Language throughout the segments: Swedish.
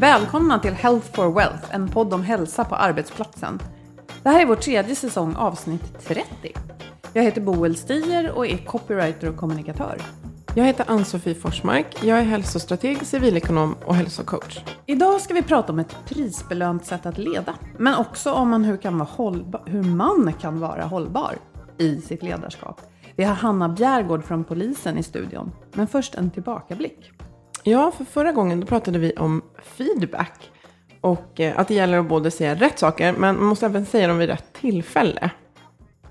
Välkomna till Health for Wealth, en podd om hälsa på arbetsplatsen. Det här är vår tredje säsong, avsnitt 30. Jag heter Boel Stier och är copywriter och kommunikatör. Jag heter Ann-Sofie Forsmark. Jag är hälsostrateg, civilekonom och hälsocoach. Idag ska vi prata om ett prisbelönt sätt att leda, men också om man hur, kan vara hållbar, hur man kan vara hållbar i sitt ledarskap. Vi har Hanna Bjärgård från polisen i studion, men först en tillbakablick. Ja, för förra gången då pratade vi om feedback. Och eh, att det gäller att både säga rätt saker, men man måste även säga dem vid rätt tillfälle.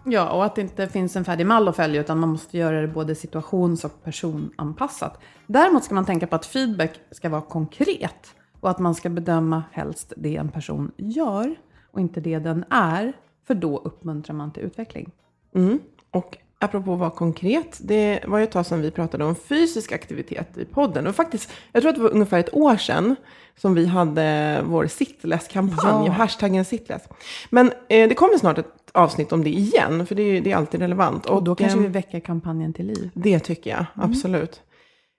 Ja, och att det inte finns en färdig mall att följa, utan man måste göra det både situations och personanpassat. Däremot ska man tänka på att feedback ska vara konkret och att man ska bedöma helst det en person gör och inte det den är, för då uppmuntrar man till utveckling. Mm. Och apropå att vara konkret, det var ju ett tag sedan vi pratade om fysisk aktivitet i podden. Och faktiskt, jag tror att det var ungefär ett år sedan som vi hade vår sitless-kampanj, Ja. hashtaggen sitless. Men eh, det kommer snart ett avsnitt om det igen, för det är, det är alltid relevant. Och då kanske ehm, vi väcker kampanjen till liv. Det tycker jag, absolut.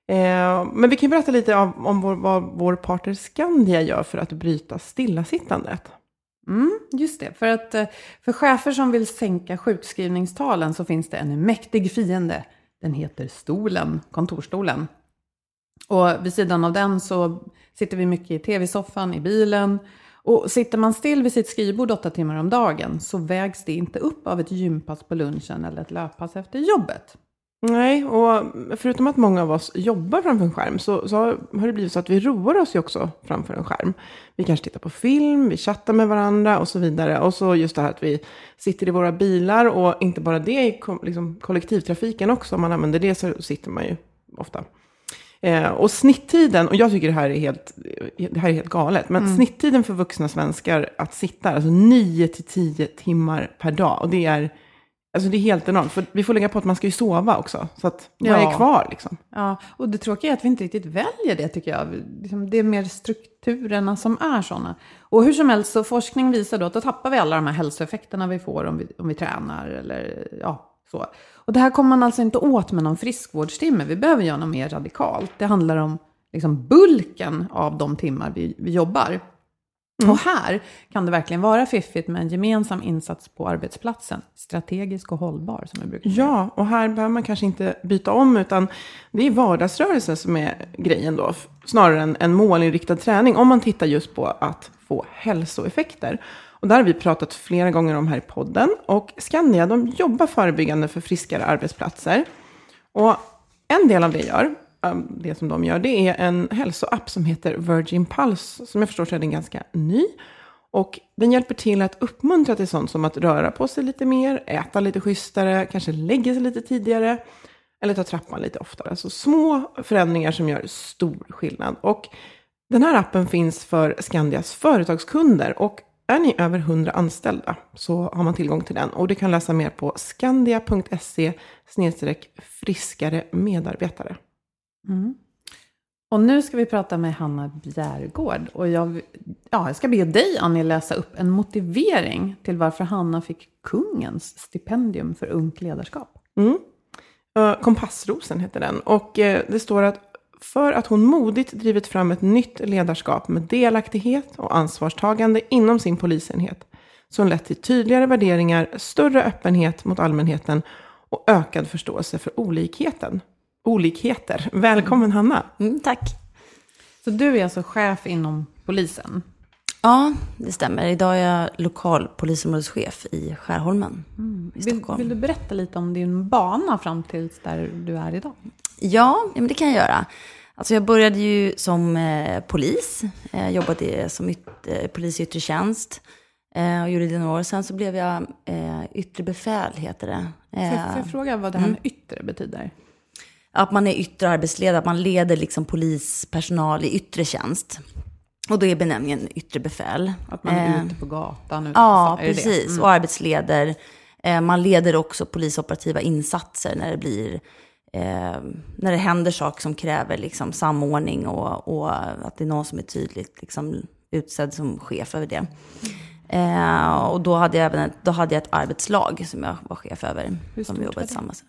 Eh, men vi kan berätta lite om, om vår, vad vår partner Skandia gör för att bryta stillasittandet. Mm, just det, för att eh, för chefer som vill sänka sjukskrivningstalen så finns det en mäktig fiende. Den heter stolen, kontorstolen. Och vid sidan av den så sitter vi mycket i tv-soffan, i bilen. Och sitter man still vid sitt skrivbord åtta timmar om dagen så vägs det inte upp av ett gympass på lunchen eller ett löppass efter jobbet. Nej, och förutom att många av oss jobbar framför en skärm så, så har det blivit så att vi roar oss ju också framför en skärm. Vi kanske tittar på film, vi chattar med varandra och så vidare. Och så just det här att vi sitter i våra bilar och inte bara det i liksom kollektivtrafiken också. Om man använder det så sitter man ju ofta. Eh, och snitttiden, och jag tycker det här är helt, det här är helt galet, men snitttiden för vuxna svenskar att sitta, alltså 9 till 10 timmar per dag. Och det är, alltså det är helt enormt, för vi får lägga på att man ska ju sova också. Så att, vad Ja. är kvar liksom? Ja, och det tråkiga är att vi inte riktigt väljer det tycker jag. Liksom, Det är mer strukturerna som är sådana. Och hur som helst så forskning visar då att då tappar vi alla de här hälsoeffekterna vi får om vi, om vi tränar eller ja, så. Och det här kommer man alltså inte åt med någon friskvårdstimme. Vi behöver göra något mer radikalt. Det handlar om liksom bulken av de timmar vi, vi jobbar. Och här kan det verkligen vara fiffigt med en gemensam insats på arbetsplatsen. Strategisk och hållbar som vi brukar säga. Ja, och här behöver man kanske inte byta om, utan det är vardagsrörelse som är grejen då, snarare än en målinriktad träning, om man tittar just på att få hälsoeffekter. Och där har vi pratat flera gånger om här i podden, och Skandia, de jobbar förebyggande för friskare arbetsplatser. Och en del av det gör, Ehm, det som de gör, det är en hälsoapp som heter Virgin Pulse, som jag förstår så är den ganska ny. Och den hjälper till att uppmuntra till sånt som att röra på sig lite mer, äta lite schysstare, kanske lägga sig lite tidigare eller ta trappan lite oftare. Så små förändringar som gör stor skillnad. Och den här appen finns för Skandias företagskunder och är ni över 100 anställda så har man tillgång till den. Och du kan läsa mer på skandia.se friskare medarbetare. Mm. Och nu ska vi prata med Hanna Bjärgård. Och jag, ja, jag ska be dig, Annie, läsa upp en motivering till varför Hanna fick kungens stipendium för ungt ledarskap. Mm. Eh, kompassrosen heter den. Och eh, det står att för att hon modigt drivit fram ett nytt ledarskap med delaktighet och ansvarstagande inom sin polisenhet. Som lett till tydligare värderingar, större öppenhet mot allmänheten och ökad förståelse för olikheten. Olikheter. Välkommen Hanna. Mm, tack. Så du är alltså chef inom polisen? Ja, det stämmer. Idag är jag lokal polisområdeschef i Skärholmen mm. i Stockholm. Vill, vill, du berätta lite om din bana fram till där du är idag? Ja, men det kan jag göra. Alltså jag började ju som eh, polis. Jag eh, jobbade som yt, eh, polis i yttre tjänst. Eh, och gjorde det några år. Sen så blev jag eh, yttre befäl, heter det. Eh, får, får jag fråga vad det här mm. med yttre betyder? Att man är yttre arbetsledare, att man leder liksom polispersonal i yttre tjänst. Och då är benämningen yttre befäl. Att man är eh, ute på gatan? Ute ja, precis. Mm. Och arbetsleder. Eh, man leder också polisoperativa insatser när det blir eh, när det händer saker som kräver liksom, samordning och, och, att det är någon som är tydligt liksom, utsedd som chef över det. Eh, och då hade, jag även ett, då hade jag ett arbetslag som jag var chef över. Hur som vi jobbade tillsammans.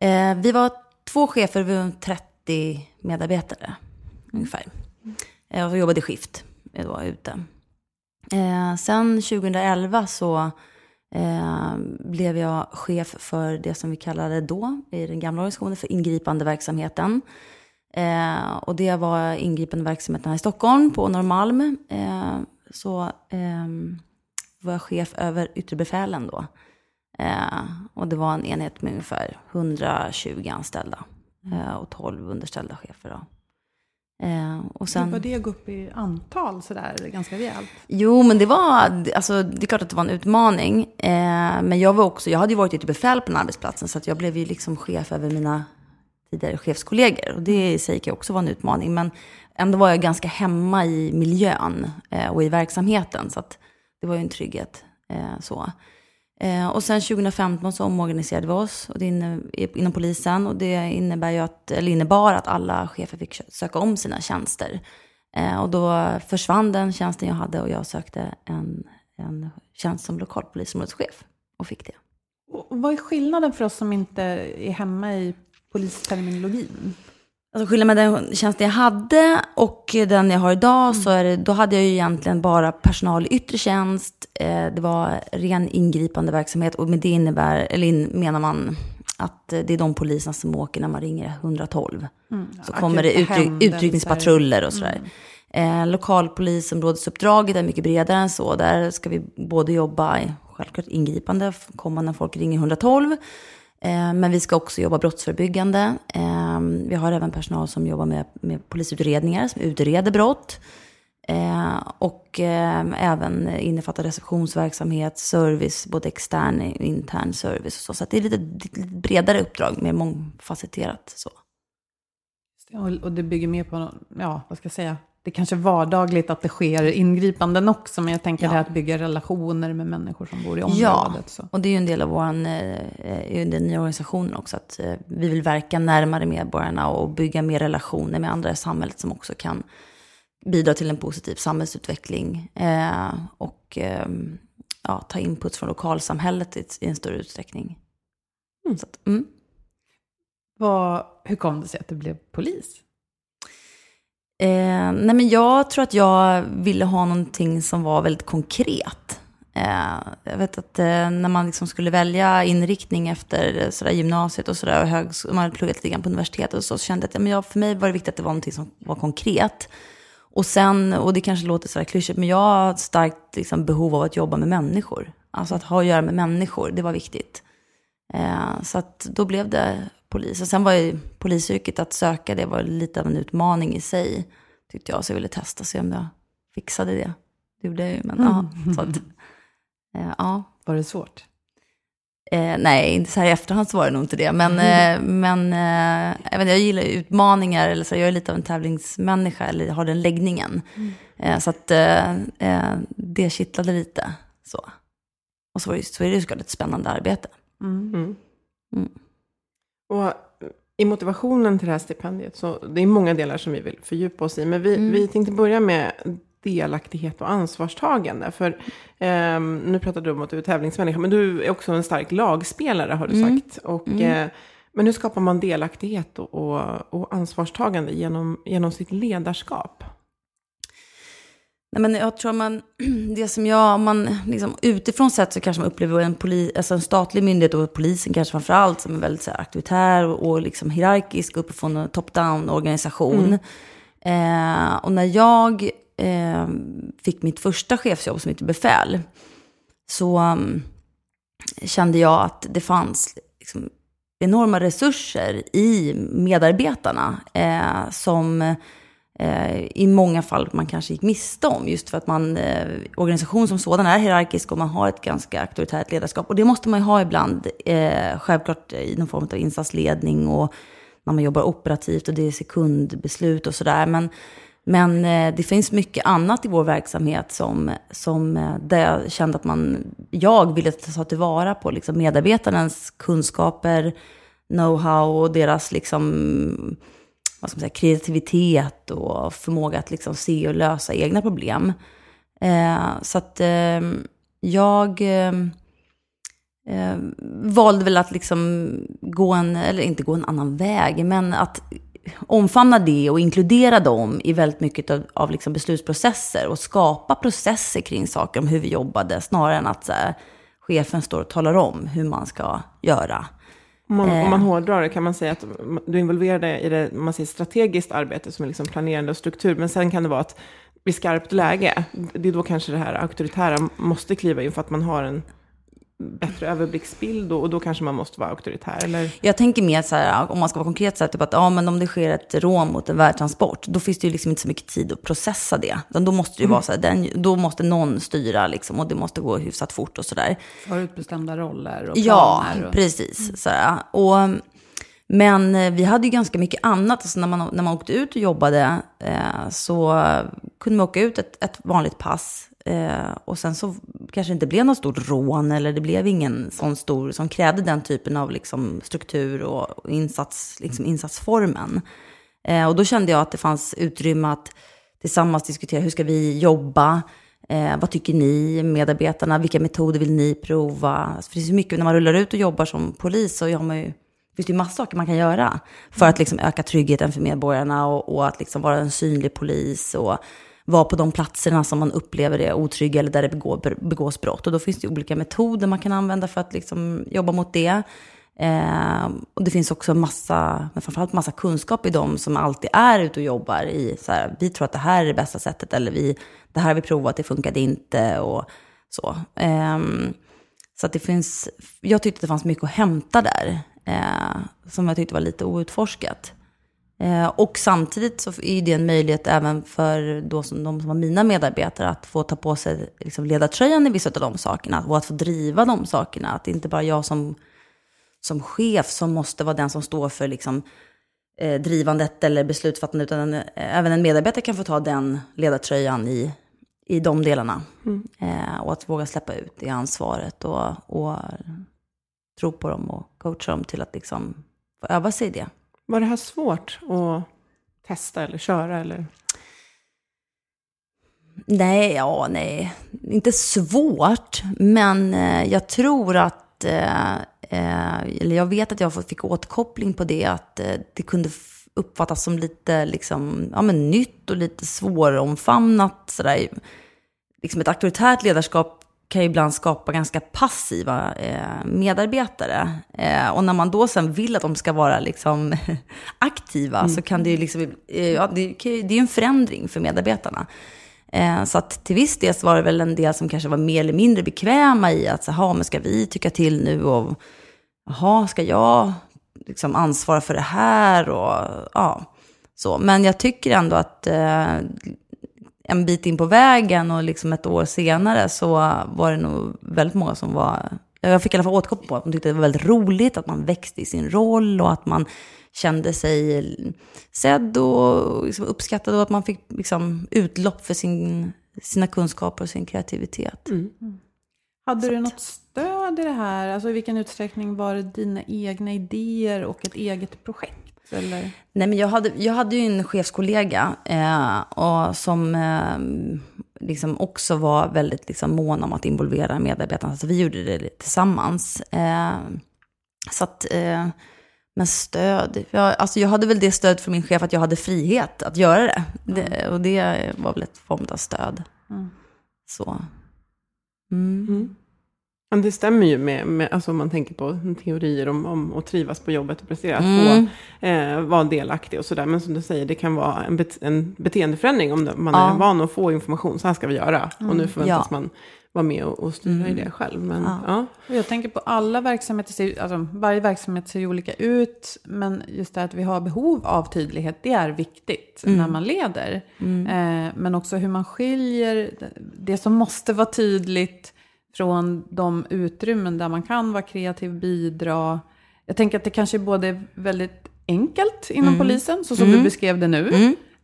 Eh, vi var två chefer, vi var 30 medarbetare ungefär. Jag och jobbade skift eh, då ute. Eh, sen 2011 så eh, blev jag chef för det som vi kallade då, i den gamla organisationen, för ingripande verksamheten. Eh, och det var ingripande verksamheten här i Stockholm, på Norrmalm. Eh, så eh, var jag chef över yttre befälen då. Eh, och det var en enhet med ungefär 120 anställda eh, och 12 underställda chefer. Då. Eh, och sen, var det gå upp i antal sådär ganska rejält? Jo, men det var, alltså, det är klart att det var en utmaning. Eh, men jag var också, jag hade ju varit ute befäl på den arbetsplatsen, så att jag blev ju liksom chef över mina tidigare chefskollegor. Och det i sig kan också vara en utmaning. Men ändå var jag ganska hemma i miljön eh, och i verksamheten. Så att det var ju en trygghet. Eh, så. Eh, och sen 2015 så omorganiserade vi oss och det inne, inom polisen. Och det innebär ju att, eller innebar att alla chefer fick söka om sina tjänster. Eh, och då försvann den tjänsten jag hade och jag sökte en, en tjänst som lokalpolisområdeschef och fick det. Och vad är skillnaden för oss som inte är hemma i polisterminologin? Alltså skillnaden med den tjänsten jag hade och den jag har idag, mm. så är det, då hade jag ju egentligen bara personal i yttre tjänst. Eh, det var ren ingripande verksamhet och med det innebär, eller in, menar man att det är de poliserna som åker när man ringer 112. Mm. Så kommer det utryck, utryckningspatruller och sådär. Mm. Eh, lokalpolisområdesuppdraget är mycket bredare än så. Där ska vi både jobba, självklart ingripande, komma när folk ringer 112. Eh, men vi ska också jobba brottsförebyggande. Eh, vi har även personal som jobbar med, med polisutredningar, som utreder brott. Eh, och även innefattar receptionsverksamhet, service, både extern och intern service. Och så så det är lite, lite bredare uppdrag, mer mångfacetterat. Så. Och det bygger mer på, ja, vad ska jag säga, det kanske är vardagligt att det sker ingripanden också, men jag tänker ja. det här att bygga relationer med människor som bor i området. Ja, så. och det är ju en del av vår, eh, den nya organisationen också, att eh, vi vill verka närmare medborgarna och bygga mer relationer med andra i samhället som också kan bidra till en positiv samhällsutveckling eh, och eh, ja, ta input från lokalsamhället i, en större utsträckning. Mm. Att, mm. Vad, hur kom det sig att du blev polis? Eh, nej men jag tror att jag ville ha någonting som var väldigt konkret. Eh, jag vet att eh, när man liksom skulle välja inriktning efter eh, sådär, gymnasiet och sådär, och högs- man hade pluggat lite grann på universitetet och så, så kände jag att ja, men jag, för mig var det viktigt att det var någonting som var konkret. Och sen, och det kanske låter sådär klyschigt, men jag har ett starkt liksom, behov av att jobba med människor. Alltså att ha att göra med människor, det var viktigt. Eh, så att då blev det polis. Och sen var ju polisyrket att söka, det var lite av en utmaning i sig. Tyckte jag, så jag ville testa se om jag fixade det. Det gjorde jag ju, men mm. ja. Så att, eh, ja. Var det svårt? Eh, nej, inte så här i efterhand så var det nog inte det. Men, mm. eh, men eh, jag, vet, jag gillar utmaningar, eller så, jag är lite av en tävlingsmänniska, eller har den läggningen. Mm. Eh, så att eh, eh, det kittlade lite. Så. Och så, var det, så är det såklart ett spännande arbete. Mm. Mm. Och i motivationen till det här stipendiet, så det är många delar som vi vill fördjupa oss i. Men vi, Mm. vi tänkte börja med delaktighet och ansvarstagande. För ehm, nu pratade du om att du är tävlingsmänniska, men du är också en stark lagspelare har du Mm. sagt. Och, eh, men hur skapar man delaktighet och, och, och ansvarstagande genom, genom sitt ledarskap? Nej, men jag tror man, det som jag, om man liksom utifrån sett så kanske man upplever en, poli, alltså en statlig myndighet och polisen kanske framför allt som är väldigt så här, auktoritär och, och liksom hierarkisk uppifrån en top-down organisation. Eh, och när jag eh, fick mitt första chefsjobb som befäl så um, kände jag att det fanns liksom, enorma resurser i medarbetarna eh, som Eh, i många fall man kanske gick miste om. Just för att man, eh, organisation som sådan är hierarkisk och man har ett ganska auktoritärt ledarskap. Och det måste man ju ha ibland, eh, självklart i någon form av insatsledning och när man jobbar operativt och det är sekundbeslut och sådär. Men, men eh, det finns mycket annat i vår verksamhet som, som eh, där jag kände att man, jag ville ta tillvara på liksom medarbetarnas kunskaper, know-how och deras liksom, vad ska man säga, kreativitet och förmåga att liksom se och lösa egna problem. Eh, så att eh, jag eh, eh, valde väl att liksom gå en, eller inte gå en annan väg, men att omfamna det och inkludera dem i väldigt mycket av, av liksom beslutsprocesser och skapa processer kring saker om hur vi jobbade, snarare än att så här, chefen står och talar om hur man ska göra. Om man, om Eh. man hårdrar det kan man säga att du är involverad i det man säger strategiskt arbete som är liksom planerande och struktur. Men sen kan det vara att vid skarpt läge, det är då kanske det här auktoritära måste kliva in för att man har en bättre överblicksbild och, och då kanske man måste vara auktoritär. Eller? Jag tänker mer så här, om man ska vara konkret, så här, typ att ja, men om det sker ett rån mot en värdtransport, då finns det ju liksom inte så mycket tid att processa det. Utan då måste det ju vara så här, den, då måste någon styra liksom, och det måste gå hyfsat fort och sådär. Förutbestämda roller och Ja. Och... precis. Sådär. Och, men eh, vi hade ju ganska mycket annat. Alltså när, man, när man åkte ut och jobbade eh, så kunde man åka ut ett, ett vanligt pass. Eh, och sen så kanske det inte blev något stort rån eller det blev ingen sån stor som krävde den typen av liksom, struktur och, och insats, liksom, insatsformen. Eh, och då kände jag att det fanns utrymme att tillsammans diskutera hur ska vi jobba. Eh, vad tycker ni, medarbetarna? Vilka metoder vill ni prova? Alltså, för det finns ju mycket, när man rullar ut och jobbar som polis så gör man ju, finns det ju massa saker man kan göra för att liksom öka tryggheten för medborgarna och, och att liksom vara en synlig polis och vara på de platserna som man upplever är otrygga eller där det begår, begås brott. Och då finns det ju olika metoder man kan använda för att liksom jobba mot det. Eh, och det finns också massa, men framförallt massa kunskap i dem som alltid är ute och jobbar i, så här, vi tror att det här är det bästa sättet, eller vi, det här har vi provat, det funkade inte och så. Eh, så att det finns, jag tyckte det fanns mycket att hämta där, eh, som jag tyckte var lite outforskat. Eh, och samtidigt så är det en möjlighet även för då som, de som var mina medarbetare att få ta på sig liksom ledartröjan i vissa av de sakerna och att få driva de sakerna. Att det inte bara jag som som chef som måste vara den som står för liksom, eh, drivandet eller beslutsfattandet, utan en, även en medarbetare kan få ta den ledartröjan i, i de delarna. Eh, och att våga släppa ut det ansvaret och, och tro på dem och coacha dem till att liksom få öva sig i det. Var det här svårt att testa eller köra? Eller? Nej, ja, nej. Inte svårt, men eh, jag tror att, eh, eh eller jag vet att jag fick återkoppling på det, att eh, det kunde uppfattas som lite liksom, ja, men nytt och lite svåromfamnat. Sådär. Liksom ett auktoritärt ledarskap kan ju ibland skapa ganska passiva eh, medarbetare. Eh, och när man då sen vill att de ska vara liksom aktiva så kan det ju liksom, eh, ja, det, det är ju en förändring för medarbetarna. Eh, så att till viss del så var det väl en del som kanske var mer eller mindre bekväma i att, jaha, men ska vi tycka till nu och jaha, ska jag liksom ansvara för det här och ja, så. Men jag tycker ändå att eh, en bit in på vägen och liksom ett år senare så var det nog väldigt många som var jag fick i alla fall återkoppling på att de tyckte det var väldigt roligt, att man växte i sin roll och att man kände sig sedd och liksom uppskattad och att man fick liksom utlopp för sin, sina kunskaper och sin kreativitet. Mm. Hade du något stöd i det här? Alltså i vilken utsträckning var det dina egna idéer och ett eget projekt? Eller? Nej, men jag hade, jag hade ju en chefskollega eh, och som eh, liksom också var väldigt liksom, mån om att involvera medarbetarna. Så vi gjorde det tillsammans. Eh, så att, eh, men stöd, jag, alltså jag hade väl det stöd från min chef att jag hade frihet att göra det. det och det var väl ett form av stöd. Mm. Så. Mm. Mm. Men det stämmer ju med, med alltså om man tänker på teorier om, om att trivas på jobbet och prestera, att Mm. få eh, vara delaktig och sådär. Men som du säger, det kan vara en, bet, en beteendeförändring om man Ja. är van att få information, så här ska vi göra. Och nu förväntas Ja. man vara med och, och styra i det själv. Men, Ja. ja. Och Jag tänker på alla verksamheter, ser- alltså varje verksamhet ser ju olika ut, men just det att vi har behov av tydlighet, det är viktigt när man leder. Eh, men också hur man skiljer det som måste vara tydligt från de utrymmen där man kan vara kreativ, bidra. Jag tänker att det kanske både är väldigt enkelt inom polisen, så som du beskrev det nu.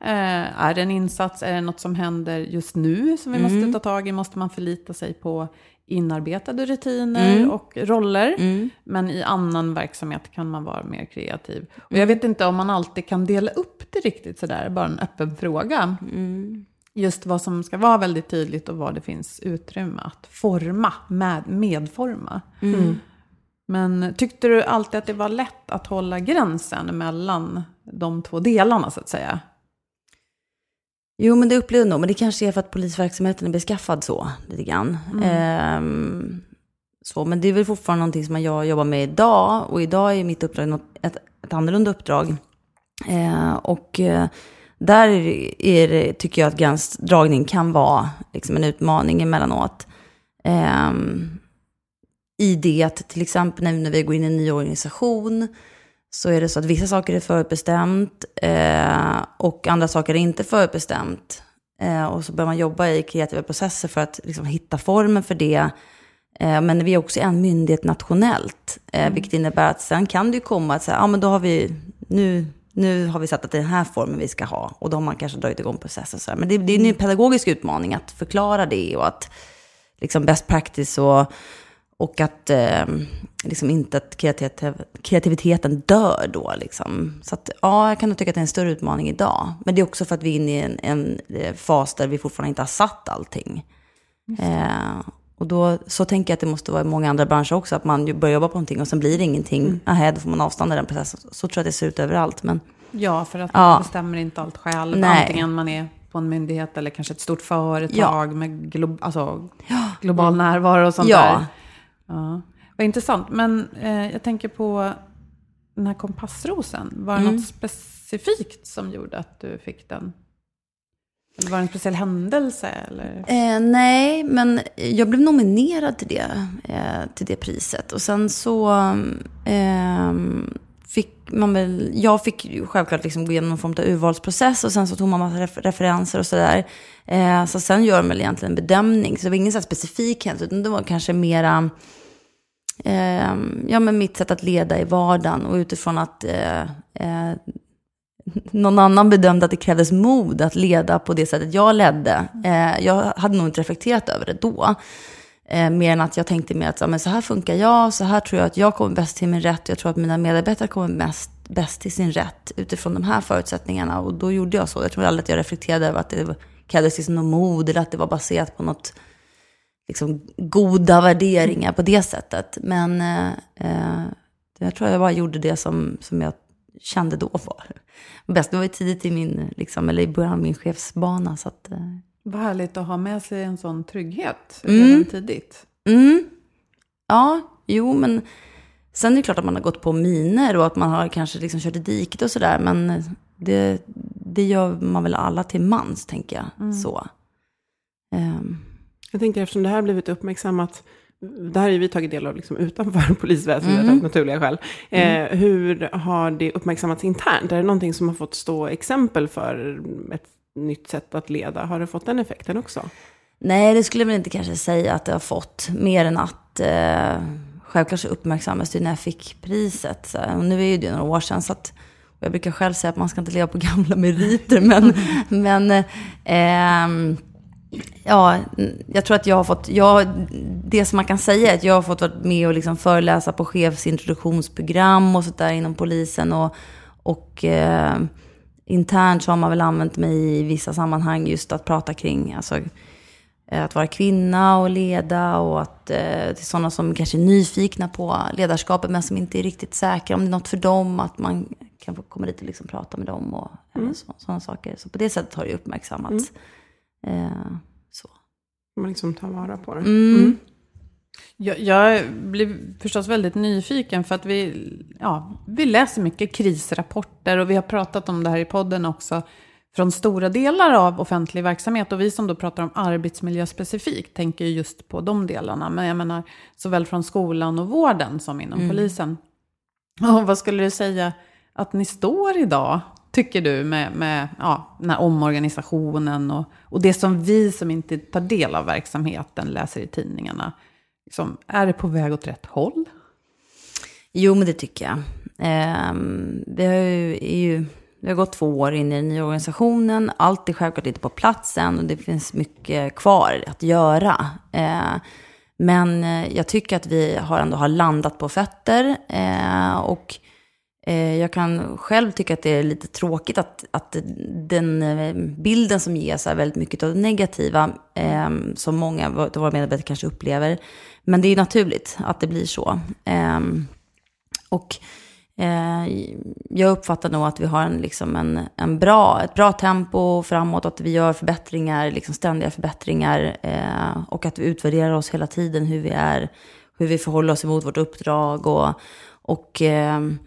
Eh, är det en insats, är det något som händer just nu som vi måste ta tag i? Måste man förlita sig på inarbetade rutiner och roller? Men i annan verksamhet kan man vara mer kreativ. Och jag vet inte om man alltid kan dela upp det riktigt sådär, bara en öppen fråga. Just vad som ska vara väldigt tydligt och vad det finns utrymme att forma, med, medforma. Men tyckte du alltid att det var lätt att hålla gränsen mellan de två delarna så att säga? Jo, men det upplevde jag nog. Men det kanske är för att polisverksamheten är beskaffad så, lite grann. Ehm, så, men det är väl fortfarande någonting som jag jobbar med idag. Och idag är mitt uppdrag något, ett, ett annorlunda uppdrag. Eh, och eh, där är det, tycker jag att gränsdragning kan vara liksom en utmaning emellanåt. Ehm, I det att till exempel när, när vi går in i en ny organisation så är det så att vissa saker är förutbestämt eh, och andra saker är inte förutbestämt. Eh, och så börjar man jobba i kreativa processer för att liksom, hitta formen för det. Eh, men vi är också en myndighet nationellt, eh, vilket innebär att sen kan det ju komma att säga, ja men då har vi, nu, nu har vi satt att det är den här formen vi ska ha. Och då har man kanske dragit igång processer. Så här. Men det, det är en pedagogisk utmaning att förklara det och att liksom best practice och, och att eh, liksom inte att kreativitet, kreativiteten dör då. Liksom. Så att, ja, jag kan nog tycka att det är en större utmaning idag. Men det är också för att vi är inne i en, en eh, fas där vi fortfarande inte har satt allting. Eh, och då, så tänker jag att det måste vara i många andra branscher också, att man börjar jobba på någonting och sen blir det ingenting. Mm. Aha, då får man avstanna den processen. Så tror jag att det ser ut överallt. Men Ja, för att Ja. man bestämmer inte allt själv. Nej. Antingen man är på en myndighet eller kanske ett stort företag med glo- alltså, global närvaro och sånt Ja. där. Ja. Vad intressant. Men eh, jag tänker på den här kompassrosen. Var det Mm. något specifikt som gjorde att du fick den? Eller var det en speciell händelse? Eller? Eh, nej, men jag blev nominerad till det, eh, till det priset. Och sen så eh, fick man väl, jag fick ju självklart liksom gå igenom någon form av urvalsprocess och sen så tog man massa ref- referenser och sådär. Eh, så sen gör man väl egentligen en bedömning. Så det var ingen så här specifik händelse, utan det var kanske mera eh, ja, men mitt sätt att leda i vardagen och utifrån att eh, eh, någon annan bedömde att det krävdes mod att leda på det sättet jag ledde. Eh, jag hade nog inte reflekterat över det då. Eh, mer än att jag tänkte mer att så, men så här funkar jag, så här tror jag att jag kommer bäst till min rätt. och Jag tror att mina medarbetare kommer mest, bäst till sin rätt utifrån de här förutsättningarna. Och då gjorde jag så. Jag tror aldrig att jag reflekterade över att det krävdes liksom någon mod eller att det var baserat på något liksom, goda värderingar på det sättet. Men eh, eh jag tror jag bara gjorde det som, som jag kände då var bäst. Det var ju tidigt i min, liksom, eller i början av min chefsbana. Så att, eh, Vad härligt att ha med sig en sån trygghet Mm. redan tidigt. mm. Ja, jo, men sen är det klart att man har gått på miner och att man har kanske liksom kört i diket och sådär. Men det, det gör man väl alla till mans, tänker jag. Så. Ehm, Jag tänker eftersom det här blivit uppmärksammat, det här har vi tagit del av liksom utanför polisväsendet Mm. av naturliga skäl. Eh, hur har det uppmärksammats internt? Är det någonting som har fått stå exempel för ett nytt sätt att leda? Har det fått den effekten också? Nej, det skulle jag väl inte kanske säga att det har fått. Mer än att eh, självklart så uppmärksammas det när jag fick priset. Så, och nu är ju det några år sedan, så att, jag brukar själv säga att man ska inte leva på gamla meriter, men, men eh, ja, jag tror att jag har fått, jag, det som man kan säga är att jag har fått vara med och liksom föreläsa på chefsintroduktionsprogram och sådär inom polisen. Och, och eh, internt så har man väl använt mig i vissa sammanhang just att prata kring alltså, eh, att vara kvinna och leda och att eh, till sådana som kanske är nyfikna på ledarskapet men som inte är riktigt säkra om det är något för dem, att man kan få komma dit och liksom prata med dem och mm. sådana saker. Så på det sättet har det uppmärksammats. Mm. Eh, så. Man liksom tar vara på det. Mm. Jag, jag blir förstås väldigt nyfiken för att vi, ja, vi läser mycket krisrapporter och vi har pratat om det här i podden också från stora delar av offentlig verksamhet. Och vi som då pratar om arbetsmiljö specifikt tänker just på de delarna. Men jag menar såväl från skolan och vården som inom mm. polisen. Och vad skulle du säga att ni står idag, tycker du, med, med ja, den här omorganisationen och, och det som vi som inte tar del av verksamheten läser i tidningarna? Liksom, är det på väg åt rätt håll? Jo, men det tycker jag. Eh, vi, har ju, ju, vi har gått två år in i den nya organisationen. Allt är självklart inte på plats än och det finns mycket kvar att göra. Ehm, eh, men jag tycker att vi har ändå har landat på fötter. Ehm, eh, och jag kan själv tycka att det är lite tråkigt att, att den eh, bilden som ges är väldigt mycket av det negativa, eh, som många av våra medarbetare kanske upplever. Men det är naturligt att det blir så. Eh, och eh, jag uppfattar nog att vi har en, liksom en, en bra, ett bra tempo framåt, att vi gör förbättringar, liksom ständiga förbättringar eh, och att vi utvärderar oss hela tiden hur vi är, hur vi förhåller oss emot vårt uppdrag och, och ehm,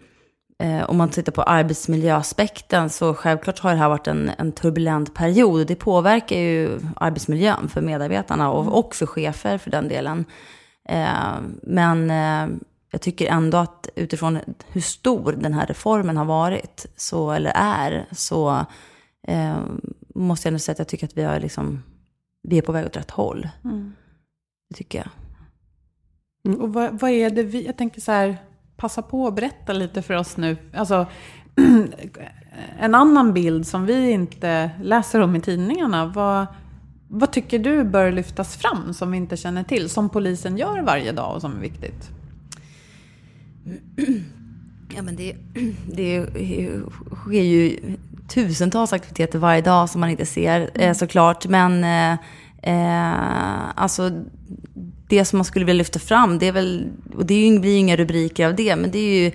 eh, om man tittar på arbetsmiljöaspekten så självklart har det här varit en, en turbulent period. Det påverkar ju arbetsmiljön för medarbetarna och, mm. och för chefer för den delen. Eh, men eh, jag tycker ändå att utifrån hur stor den här reformen har varit, så, eller är, så eh, måste jag ändå säga att jag tycker att vi, har liksom, vi är på väg åt rätt håll. Mm. Det tycker jag. Mm. Och vad, vad, är det vi, jag tänker så här, passa på att berätta lite för oss nu. Alltså, en annan bild som vi inte läser om i tidningarna. Vad, vad tycker du bör lyftas fram som vi inte känner till? Som polisen gör varje dag och som är viktigt? Ja, men det, det sker ju tusentals aktiviteter varje dag som man inte ser eh, såklart. Men eh, eh, alltså det som man skulle vilja lyfta fram, det är väl, och det är ju, blir ju inga rubriker av det, men det är ju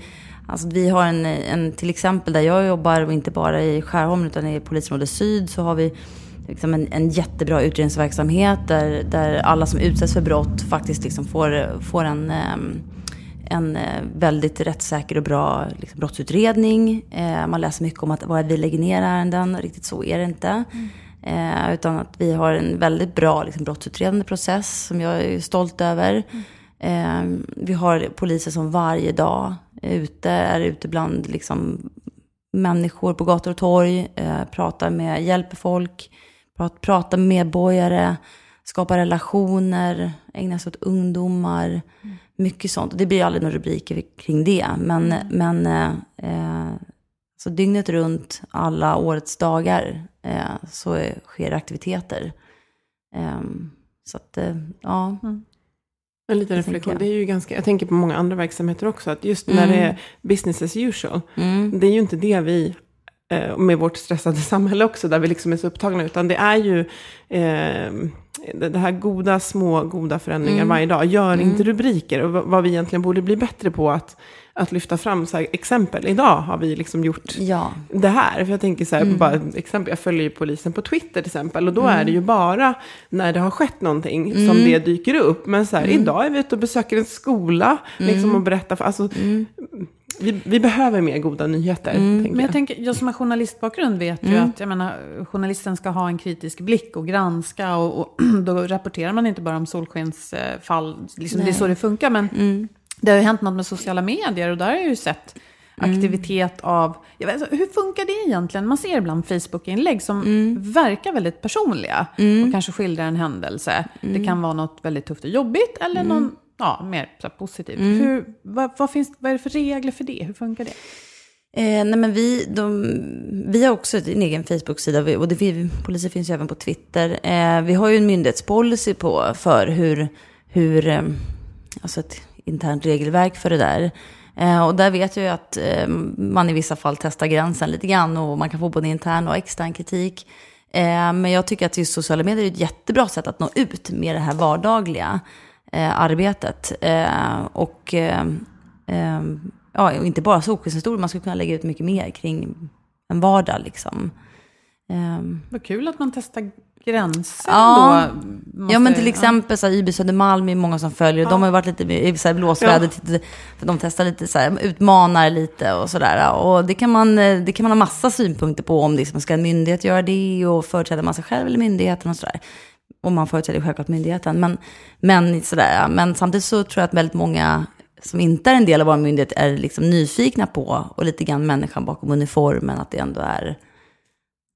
Alltså vi har en, en, till exempel där jag jobbar, och inte bara i Skärholmen utan i polisområde syd, så har vi liksom en, en jättebra utredningsverksamhet där, där alla som utsätts för brott faktiskt liksom får, får en, en väldigt rättssäker och bra liksom, brottsutredning. Eh, man läser mycket om att vad vi lägger ner ärenden, riktigt så är det inte. Mm. Eh, utan att vi har en väldigt bra liksom, brottsutredande process som jag är stolt över. Mm. Eh, vi har poliser som varje dag är ute, är ute bland liksom, människor på gator och torg, eh, pratar med, hjälper folk, prat, pratar med medborgare, skapar relationer, ägnar sig åt ungdomar. Mm. Mycket sånt. Det blir aldrig några rubriker kring det. Men, mm. men eh, så dygnet runt, alla årets dagar, eh, så är, sker aktiviteter. Eh, så att, eh, ja. Mm. En liten reflektion, det är ju ganska, jag tänker på många andra verksamheter också, att just när det mm. är business as usual, mm. det är ju inte det vi eh, med vårt stressade samhälle också, där vi liksom är så upptagna, utan det är ju eh, det här goda, små, goda förändringar mm. varje dag. Gör mm. inte rubriker, och vad vi egentligen borde bli bättre på att att lyfta fram så exempel. Idag har vi liksom gjort ja. det här. För jag tänker så här, mm. bara exempel, jag följer ju polisen på Twitter till exempel. Och då mm. är det ju bara när det har skett någonting mm. som det dyker upp. Men så här, mm. idag är vi ute och besöker en skola. Liksom mm. och berättar för, alltså, mm. Vi, vi, behöver mer goda nyheter. Men jag, jag tänker, jag som har journalistbakgrund vet ju att jag menar, journalisten ska ha en kritisk blick och granska. Och, och då rapporterar man inte bara om solskensfall. Liksom, det är så det funkar. Men det har ju hänt något med sociala medier och där har jag ju sett mm. aktivitet av... Vet, alltså, hur funkar det egentligen? Man ser ibland Facebook-inlägg som mm. verkar väldigt personliga mm. och kanske skildrar en händelse. Det mm. kan vara något väldigt tufft och jobbigt eller mm. någon ja, mer så positivt. Mm. Hur, vad, vad, finns, vad är det för regler för det? Hur funkar det? Eh, nej men vi, de, vi har också en egen Facebook-sida och det, poliser finns ju även på Twitter. Eh, vi har ju en myndighetspolicy på för hur, hur eh, alltså ett internt regelverk för det där. Eh, och där vet jag ju att eh, man i vissa fall testar gränsen lite grann och man kan få både intern och extern kritik. Eh, men jag tycker att just sociala medier är ett jättebra sätt att nå ut med det här vardagliga eh, arbetet. Eh, och eh, eh, ja, inte bara solskenshistorier, man skulle kunna lägga ut mycket mer kring en vardag liksom. Ehm, Vad kul att man testar gränser Ja. då. Ja Måste- men till exempel så här, IB Södermalm är många som följer. De har varit lite i så här blåsväder. Ja. För de testar lite så här, utmanar lite och sådär. Och det kan, man, eh, det kan man ha massa synpunkter på. Om liksom, ska en myndighet göra det och företräder man sig själv eller myndigheten och sådär. Och man företräder självklart myndigheten. Men, men, sådär, men samtidigt så tror jag att väldigt många som inte är en del av vår myndighet är liksom nyfikna på och lite grann människan bakom uniformen. Att det ändå är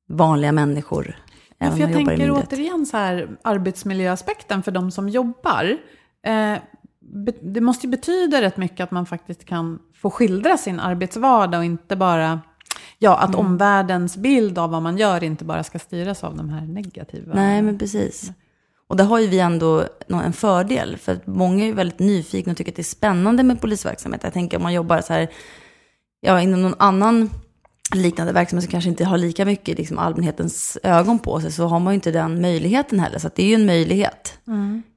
vanliga människor. Ja, för jag tänker återigen så här, arbetsmiljöaspekten för de som jobbar. Eh, det måste ju betyda rätt mycket att man faktiskt kan få skildra sin arbetsvardag och inte bara... Ja, att Mm. omvärldens bild av vad man gör inte bara ska styras av de här negativa... Nej, men precis. Och där har ju vi ändå en fördel. För att många är ju väldigt nyfikna och tycker att det är spännande med polisverksamhet. Jag tänker om man jobbar så här, ja, inom någon annan liknande verksamhet som kanske inte har lika mycket liksom, allmänhetens ögon på sig, så har man ju inte den möjligheten heller. Så det är ju en möjlighet,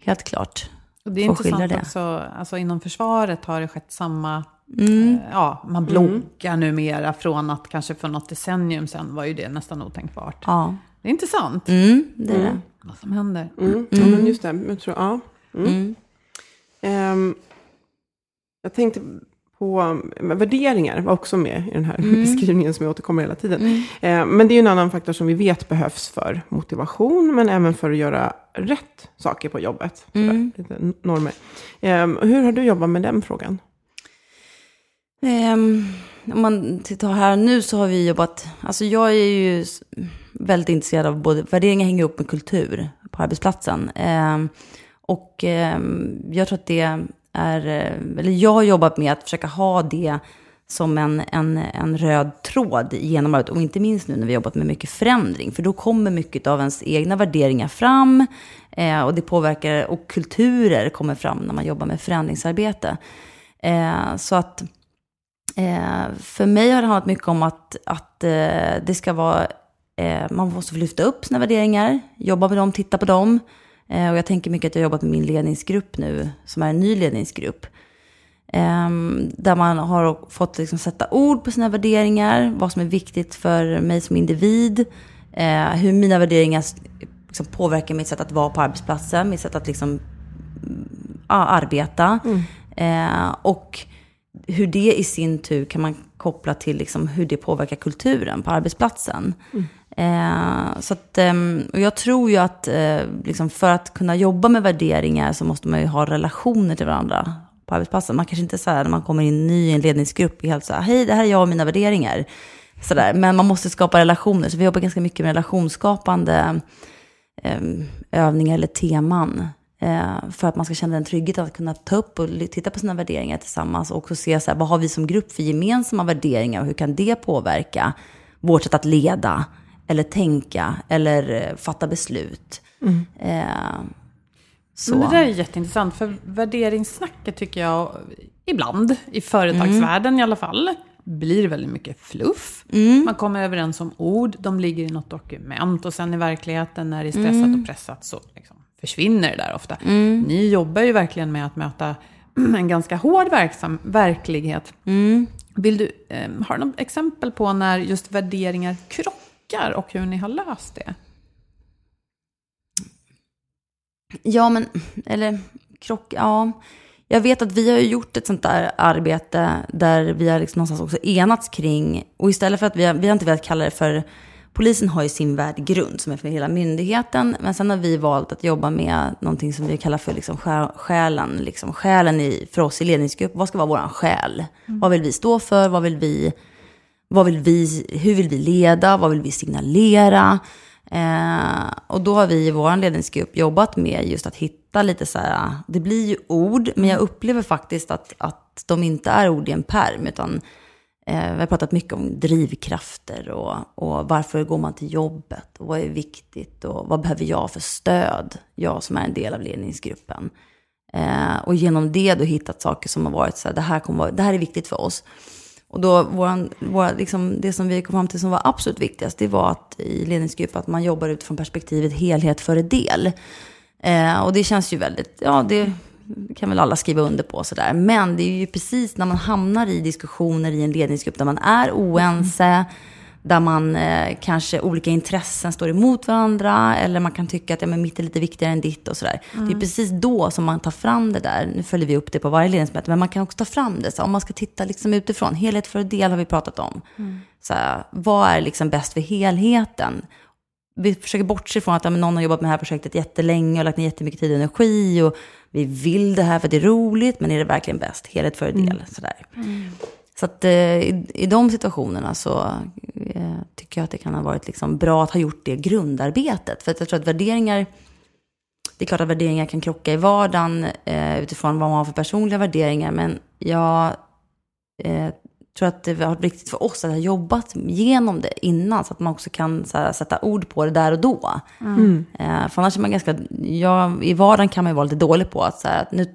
helt klart. Och det är intressant det. också, alltså inom försvaret har det skett samma... Mm. Eh, ja, man bloggar numera från att kanske för något decennium sedan var ju det nästan otänkbart. Ja, Det är intressant mm, det är det. vad som händer. Mm. Ja, men just det. Jag tror, ja. Mm. Mm. Ehm, jag tänkte på um, värderingar var också med i den här Mm. beskrivningen som jag återkommer hela tiden. Ehm, men det är ju en annan faktor som vi vet behövs för motivation, men även för att göra rätt saker på jobbet. Sådär, Mm. normer. Ehm, hur har du jobbat med den frågan? Um, om man tittar här nu så har vi jobbat, alltså jag är ju väldigt intresserad av både, värderingar hänger ihop med kultur på arbetsplatsen. Um, och um, jag tror att det är, eller jag har jobbat med att försöka ha det som en, en, en röd tråd genom året, Och inte minst nu när vi har jobbat med mycket förändring. För då kommer mycket av ens egna värderingar fram. Eh, och det påverkar, och kulturer kommer fram när man jobbar med förändringsarbete. Eh, så att Eh, för mig har det handlat mycket om att, att eh, det ska vara, eh, man måste få lyfta upp sina värderingar, jobba med dem, titta på dem. Eh, och jag tänker mycket att jag har jobbat med min ledningsgrupp nu, som är en ny ledningsgrupp. Eh, där man har fått liksom sätta ord på sina värderingar, vad som är viktigt för mig som individ, eh, hur mina värderingar liksom påverkar mitt sätt att vara på arbetsplatsen, mitt sätt att liksom, ja, arbeta. Eh, och hur det i sin tur kan man koppla till liksom hur det påverkar kulturen på arbetsplatsen. Eh, så att, ehm, och jag tror ju att eh, liksom för att kunna jobba med värderingar så måste man ju ha relationer till varandra på arbetsplatsen. Man kanske inte så här när man kommer in ny i en ledningsgrupp är helt så här, hej det här är jag och mina värderingar. Så där. Men man måste skapa relationer, så vi jobbar ganska mycket med relationsskapande eh, övningar eller teman. Eh, för att man ska känna en trygghet att kunna ta upp och titta på sina värderingar tillsammans. Och också se så här, vad har vi som grupp för gemensamma värderingar och hur kan det påverka vårt sätt att leda eller tänka eller eh, fatta beslut. Eh, så. Men det där är jätteintressant, för värderingssnacket tycker jag ibland, i företagsvärlden i alla fall, blir väldigt mycket fluff. Man kommer överens om ord, de ligger i något dokument och sen i verkligheten när det är stressat och pressat så liksom försvinner det där ofta. Ni jobbar ju verkligen med att möta en ganska hård verksam, verklighet. Vill du, eh, har du något exempel på när just värderingar krockar och hur ni har löst det? Ja, men, eller krock, ja. Jag vet att vi har gjort ett sånt där arbete där vi har liksom någonstans också enats kring, och istället för att vi har, vi har inte velat kalla det för, polisen har ju sin värdegrund som är för hela myndigheten, men sen har vi valt att jobba med någonting som vi kallar för liksom sjä- själen, liksom själen i, för oss i ledningsgrupp. Vad ska vara våran själ? Vad vill vi stå för? Vad vill vi vad vill vi, hur vill vi leda? Vad vill vi signalera? Eh, och då har vi i vår ledningsgrupp jobbat med just att hitta lite så här, det blir ju ord, men jag upplever faktiskt att, att de inte är ord i en perm, utan eh, vi har pratat mycket om drivkrafter och, och varför går man till jobbet och vad är viktigt och vad behöver jag för stöd, jag som är en del av ledningsgruppen. Eh, och genom det då hittat saker som har varit så här, det här, kommer det här är viktigt för oss. Och då våran, våra, liksom, det som vi kom fram till som var absolut viktigast, det var att i ledningsgrupp att man jobbar utifrån perspektivet helhet före del. Eh, och det känns ju väldigt, ja det kan väl alla skriva under på sådär. Men det är ju precis när man hamnar i diskussioner i en ledningsgrupp där man är oense, mm där man eh, kanske olika intressen står emot varandra eller man kan tycka att ja, men mitt är lite viktigare än ditt och sådär. Mm. Det är precis då som man tar fram det där. Nu följer vi upp det på varje ledningsmöte, men man kan också ta fram det. Så om man ska titta liksom utifrån, helhet för del har vi pratat om. Mm. Så vad är liksom bäst för helheten? Vi försöker bortse från att ja, någon har jobbat med det här projektet jättelänge och lagt ner jättemycket tid och energi. Och vi vill det här för att det är roligt, men är det verkligen bäst? Helhet för del. Mm. Sådär. Mm. Så att eh, i, i de situationerna så eh, tycker jag att det kan ha varit liksom bra att ha gjort det grundarbetet. För att jag tror att värderingar, det är klart att värderingar kan krocka i vardagen eh, utifrån vad man har för personliga värderingar. Men jag eh, tror att det har varit viktigt för oss att ha jobbat igenom det innan. Så att man också kan här, sätta ord på det där och då. Mm. Eh, för annars är man ganska, ja, i vardagen kan man ju vara lite dålig på att, så här, att nu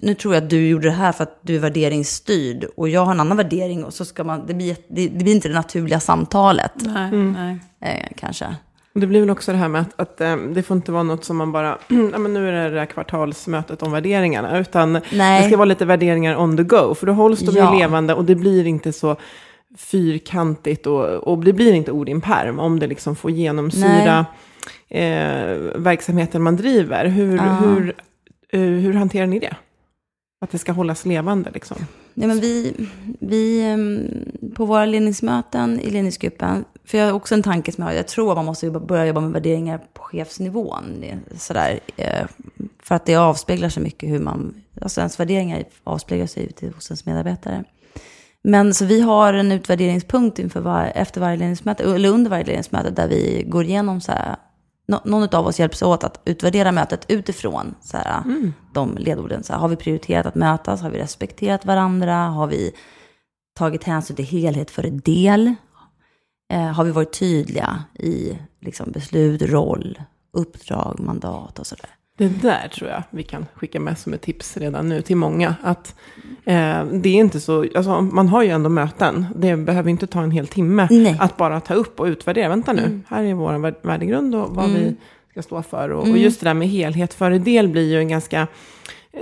nu tror jag att du gjorde det här för att du är värderingsstyrd och jag har en annan värdering och så ska man, det blir, det, det blir inte det naturliga samtalet. Nej, mm. Eh, kanske. Det blir väl också det här med att, att eh, det får inte vara något som man bara, ja men nu är det det här kvartalsmötet om värderingarna, utan nej. det ska vara lite värderingar on the go, för då hålls de ja. ju levande och det blir inte så fyrkantigt och, och det blir inte ord i en perm om det liksom får genomsyra eh, verksamheten man driver. Hur, ja. hur, uh, hur hanterar ni det? Att det ska hållas levande liksom? Ja, men vi, vi, ehm, på våra ledningsmöten i ledningsgruppen, för jag har också en tanke som jag har, jag tror att man måste börja jobba med värderingar på chefsnivån. Sådär, eh, för att det avspeglar sig mycket hur man, alltså ens värderingar avspeglar sig ute hos ens medarbetare. Men så vi har en utvärderingspunkt inför var, efter varje ledningsmöte, eller under varje ledningsmöte, där vi går igenom så här, någon av oss hjälps åt att utvärdera mötet utifrån så här, mm. de ledorden. Så här, har vi prioriterat att mötas? Har vi respekterat varandra? Har vi tagit hänsyn till helhet för del? Eh, har vi varit tydliga i liksom, beslut, roll, uppdrag, mandat och sådär? Det där tror jag vi kan skicka med som ett tips redan nu till många. Att eh, det är inte så, alltså, man har ju ändå möten. Det behöver inte ta en hel timme Nej. att bara ta upp och utvärdera. Vänta nu, mm. här är vår värdegrund och vad mm. vi ska stå för. Och, mm. och, just det där med helhet före del blir ju en ganska,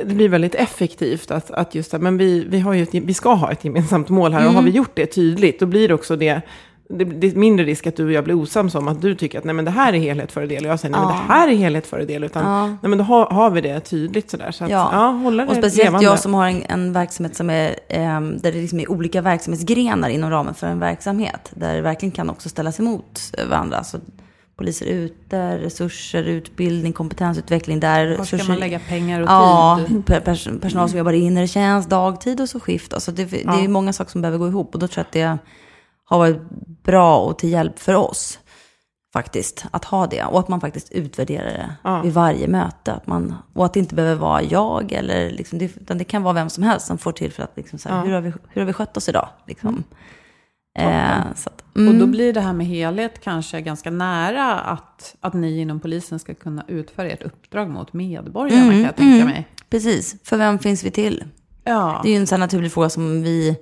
det blir väldigt effektivt att, att just men vi, vi, har ju ett, vi ska ha ett gemensamt mål här och har vi mm. gjort det tydligt, då blir det också det det, det, är mindre risk att du och jag blir osams om att du tycker att nej men det här är helhet före del och jag säger nej ja. men det här är helhet före del. Utan ja. nej men då har, har, vi det tydligt sådär. Så att, ja. ja hålla det och speciellt levande. jag som har en, en verksamhet som är, eh, där det liksom är olika verksamhetsgrenar inom ramen för en verksamhet. Där det verkligen kan också ställas emot varandra. Så poliser ute, resurser, utbildning, kompetensutveckling. Där Var ska resurser, man lägga pengar och ja, tid? Pers personal som jobbar i inre tjänst, dagtid och så skift. Alltså det, det är många saker som behöver gå ihop. Och då tror jag att det har varit bra och till hjälp för oss faktiskt att ha det. Och att man faktiskt utvärderar det ja. vid varje möte. Att man, och att det inte behöver vara jag, eller liksom, det, utan det kan vara vem som helst som får tillfälle att liksom, så här, ja. hur, har vi, hur har vi skött oss idag? Liksom. Mm. Eh, att, mm. Och då blir det här med helhet kanske ganska nära att, att ni inom polisen ska kunna utföra ert uppdrag mot medborgarna, mm. kan jag tänka mm. mig. Precis, för vem finns vi till? Ja. Det är ju en sån naturlig fråga som vi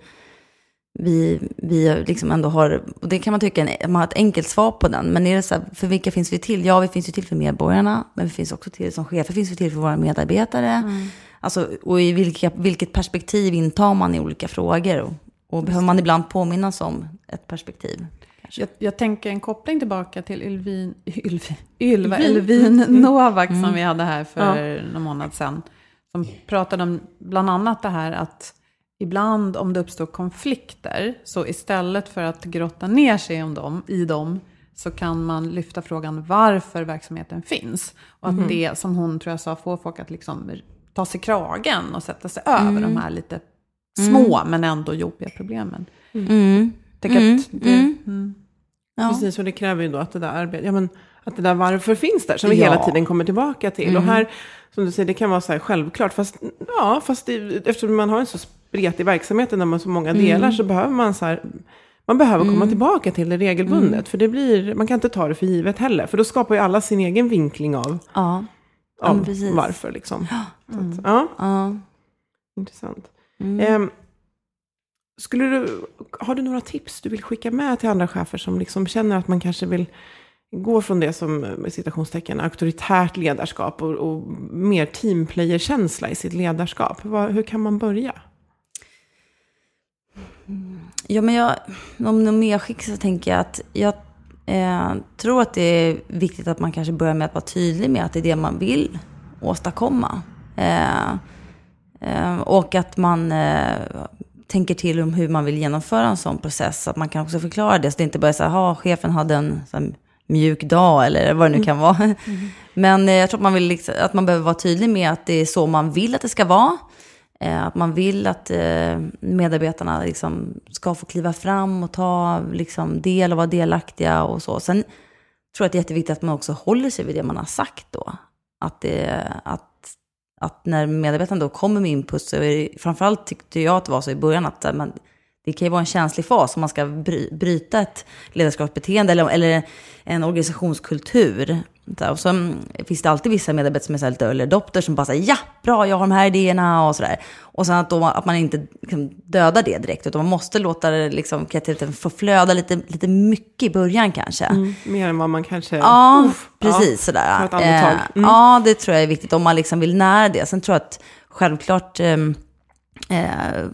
vi, vi liksom ändå har, och det kan man tycka, man har ett enkelt svar på den, men är det så här, för vilka finns vi till? Ja, vi finns ju till för medborgarna, men vi finns också till som chefer, finns vi till för våra medarbetare. Mm. Alltså, och i vilka, vilket perspektiv intar man i olika frågor? Och, och behöver man ibland påminnas om ett perspektiv? Jag, jag, tänker en koppling tillbaka till Ylvin, Ylvin, Ylva Elvin mm. Novak mm. som vi hade här för ja. någon månad sedan. Som pratade om bland annat det här att ibland om det uppstår konflikter, så istället för att grotta ner sig om dem, i dem, så kan man lyfta frågan varför verksamheten finns. Och att mm. det, som hon tror jag sa, får folk att liksom ta sig kragen och sätta sig över mm. de här lite små mm. men ändå jobbiga problemen. Mm. Tänk att mm. det, mm. Ja, Ja. precis. Och det kräver ju då att det där arbetet, ja men att det där varför finns där, som vi Ja. hela tiden kommer tillbaka till. Och här, som du säger, det kan vara så här självklart, fast, ja, fast det, eftersom man har en så spretig verksamhet där man har så många delar, så behöver man så här, man behöver komma tillbaka till det regelbundet. För det blir, man kan inte ta det för givet heller, för då skapar ju alla sin egen vinkling av, Ja. Ja, av precis. varför. Liksom. Så att, ja, Ja. intressant. Mm. Ehm, skulle du, har du några tips du vill skicka med till andra chefer som liksom känner att man kanske vill gå från det som, med citationstecken, auktoritärt ledarskap och, och mer teamplayer-känsla i sitt ledarskap? Vad, hur kan man börja? Ja, men jag, om något medskick så tänker jag att jag eh, tror att det är viktigt att man kanske börjar med att vara tydlig med att det är det man vill åstadkomma. Eh, eh, och att man eh, tänker till om hur man vill genomföra en sån process. Så att man kan också förklara det. Så det inte bara är så här, "Ha, chefen hade en här, mjuk dag eller vad det nu kan vara. Men eh, jag tror att man, vill liksom, att man behöver vara tydlig med att det är så man vill att det ska vara. Eh, att man vill att eh, medarbetarna liksom ska få kliva fram och ta liksom, del och vara delaktiga och så. Sen tror jag att det är jätteviktigt att man också håller sig vid det man har sagt då. Att, det, att, att när medarbetarna då kommer med input så är det, framförallt tyckte jag att det var så i början att man, det kan ju vara en känslig fas om man ska bry, bryta ett ledarskapsbeteende eller, eller en organisationskultur. Och så mm, finns det alltid vissa medarbetare som är lite early adopters som bara säger ja, bra, jag har de här idéerna och sådär. Och sen att, då, att man inte liksom, dödar det direkt, utan man måste låta det, liksom, kreativiteten få flöda lite, lite mycket i början kanske. Mer än vad man kanske... Ja, Uff, precis ja, sådär. Eh, Mm. Ja, det tror jag är viktigt om man liksom vill nära det. Sen tror jag att självklart ehm, eh,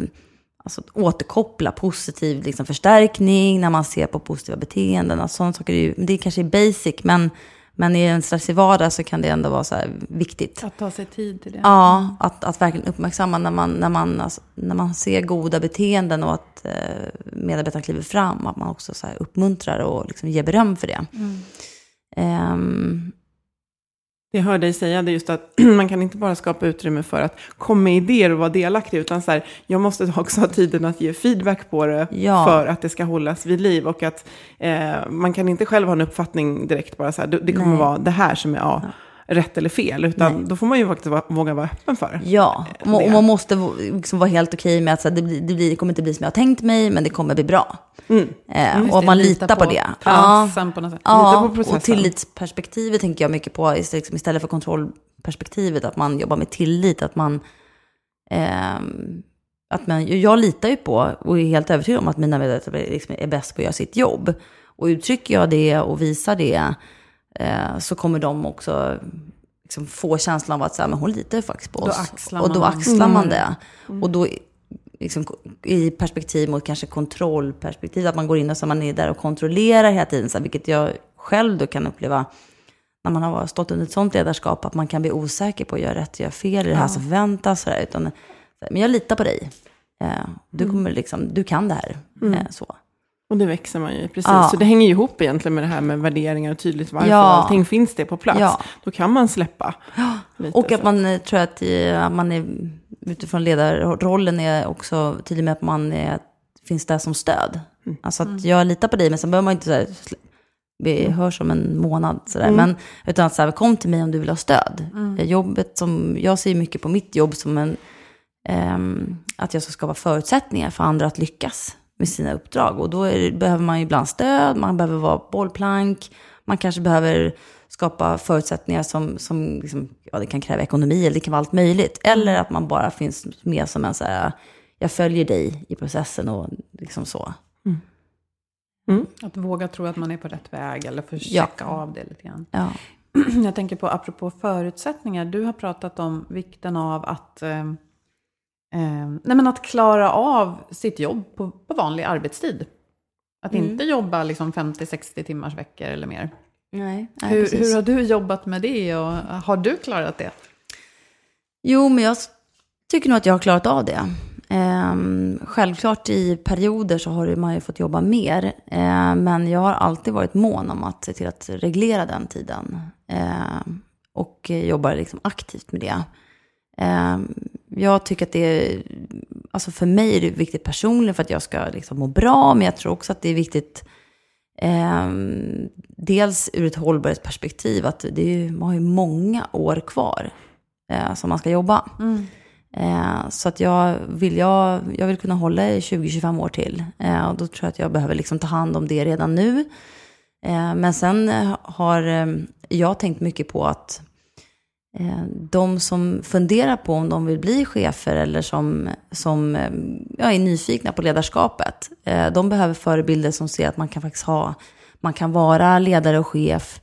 alltså, återkoppla positiv liksom, förstärkning när man ser på positiva beteenden. Alltså, sådana saker är ju, det kanske är basic, men, men i en stressig vardag så kan det ändå vara så viktigt. Att ta sig tid till det. Ja, att, att verkligen uppmärksamma när man, när, man, alltså, när man ser goda beteenden och att eh, medarbetarna kliver fram, att man också så här uppmuntrar och liksom ger beröm för det. Ehm, Jag hör dig säga det just att man kan inte bara skapa utrymme för att komma med idéer och vara delaktig, utan så här, jag måste också ha tiden att ge feedback på det Ja. för att det ska hållas vid liv. Och att eh, man kan inte själv ha en uppfattning direkt, bara så här, det, det kommer Nej. vara det här som är ja, rätt eller fel, utan Nej. då får man ju faktiskt våga vara öppen för. Ja, och man, det. och man måste liksom vara helt okej med att så här, det, blir, det, blir, det kommer inte bli som jag har tänkt mig, men det kommer bli bra. Mm. Eh, och att det, man lita litar på, det. Ja, Processen på något sätt. Lita ja på processen. och tillitsperspektivet tänker jag mycket på, liksom, istället för kontrollperspektivet, att man jobbar med tillit, att man... ehm, att man jag litar ju på och är helt övertygad om att mina medarbetare liksom är bäst på att göra sitt jobb. Och uttrycker jag det och visar det, eh, så kommer de också liksom få känslan av att så här, men hon litar ju faktiskt på Då oss. axlar och då axlar man det. Och då liksom, i perspektiv mot kanske kontrollperspektiv, att man går in och så man är där och kontrollerar hela tiden, så här, vilket jag själv då kan uppleva när man har stått under ett sånt ledarskap, att man kan bli osäker på att göra rätt och göra fel i det här som förväntas. Så där, utan, men jag litar på dig. Eh, du, kommer liksom, du kan det här. Eh, så. Och det växer man ju, precis. Ja. Så det hänger ju ihop egentligen med det här med värderingar och tydligt varför Ja. allting finns det på plats. Ja. Då kan man släppa. lite Och att så. man eh, tror att eh, att man är, utifrån ledarrollen är också tydlig med att man är, finns där som stöd. Alltså att jag litar på dig, men sen behöver man inte så här, vi hörs om en månad. Sådär. Men, utan att så här, kom till mig om du vill ha stöd. Eh, Jobbet som, jag ser mycket på mitt jobb som en, ehm, att jag ska skapa förutsättningar för andra att lyckas med sina uppdrag. Och då är, behöver man ju ibland stöd, man behöver vara bollplank, man kanske behöver skapa förutsättningar som, som liksom, ja, det kan kräva ekonomi eller det kan vara allt möjligt. Eller att man bara finns med som en så här, jag följer dig i processen och liksom så. Att våga tro att man är på rätt väg eller få Ja. av det lite grann. Ja. Jag tänker på, apropå förutsättningar, du har pratat om vikten av att, eh, nej men att klara av sitt jobb på, på vanlig arbetstid. Att inte jobba liksom 50-60 timmars veckor eller mer. Nej, nej Hur, hur har du jobbat med det och har du klarat det? Jo, men jag tycker nog att jag har klarat av det. Ehm, självklart i perioder så har man ju fått jobba mer. Ehm, men jag har alltid varit mån om att se till att reglera den tiden. Ehm, och jobbar liksom aktivt med det. Jag tycker att det är, alltså för mig är det viktigt personligen för att jag ska liksom må bra. Men jag tror också att det är viktigt Eh, dels ur ett hållbarhetsperspektiv, att det är, man har ju många år kvar eh, som man ska jobba. Eh, så att jag vill, jag, jag vill kunna hålla i 20-25 år till. Eh, och då tror jag att jag behöver liksom ta hand om det redan nu. Eh, men sen har eh, jag tänkt mycket på att de som funderar på om de vill bli chefer eller som, som eh, ja, är nyfikna på ledarskapet, eh, de behöver förebilder som ser att man kan faktiskt ha, man kan vara ledare och chef,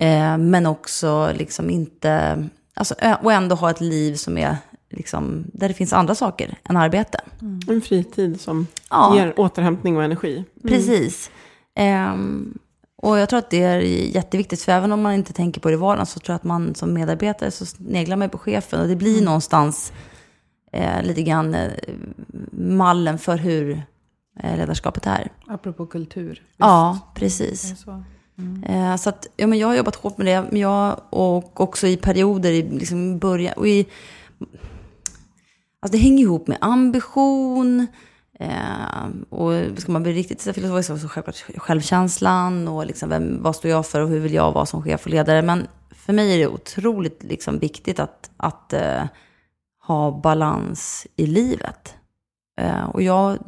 eh, men också liksom inte, alltså, och ändå ha ett liv som är liksom, där det finns andra saker än arbete. En fritid som Ja. ger återhämtning och energi. Precis. Ehm, och jag tror att det är jätteviktigt, för även om man inte tänker på det i vardagen så tror jag att man som medarbetare så sneglar man på chefen och det blir någonstans eh, lite grann eh, mallen för hur eh, ledarskapet är. Apropå kultur. Ja, Visst. precis. Det är så. Eh, så att, ja, men jag har jobbat hårt med det, men jag, och också i perioder i liksom början. Och i, alltså det hänger ihop med ambition, eh, och ska man bli riktigt så filosofisk så självklart självkänslan och liksom vem, vad står jag för och hur vill jag vara som chef och ledare. Men för mig är det otroligt liksom viktigt att, att eh, ha balans i livet. Eh, och jag,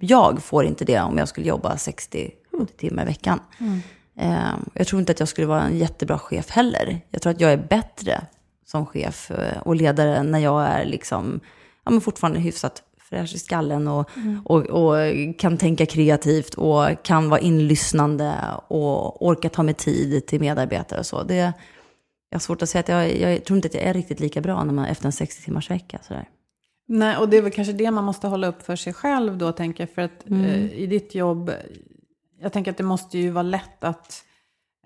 jag får inte det om jag skulle jobba 60 timmar i veckan. Eh, jag tror inte att jag skulle vara en jättebra chef heller. Jag tror att jag är bättre som chef eh, och ledare när jag är liksom, ja, men fortfarande hyfsat fräsch i skallen och, och, och kan tänka kreativt och kan vara inlyssnande och orka ta mig tid till medarbetare och så. Det, jag har svårt att säga att jag, jag tror inte att jag är riktigt lika bra när man, efter en 60 timmars vecka. Sådär. Nej, och det är väl kanske det man måste hålla upp för sig själv då, tänker jag. För att Mm. eh, i ditt jobb, jag tänker att det måste ju vara lätt att...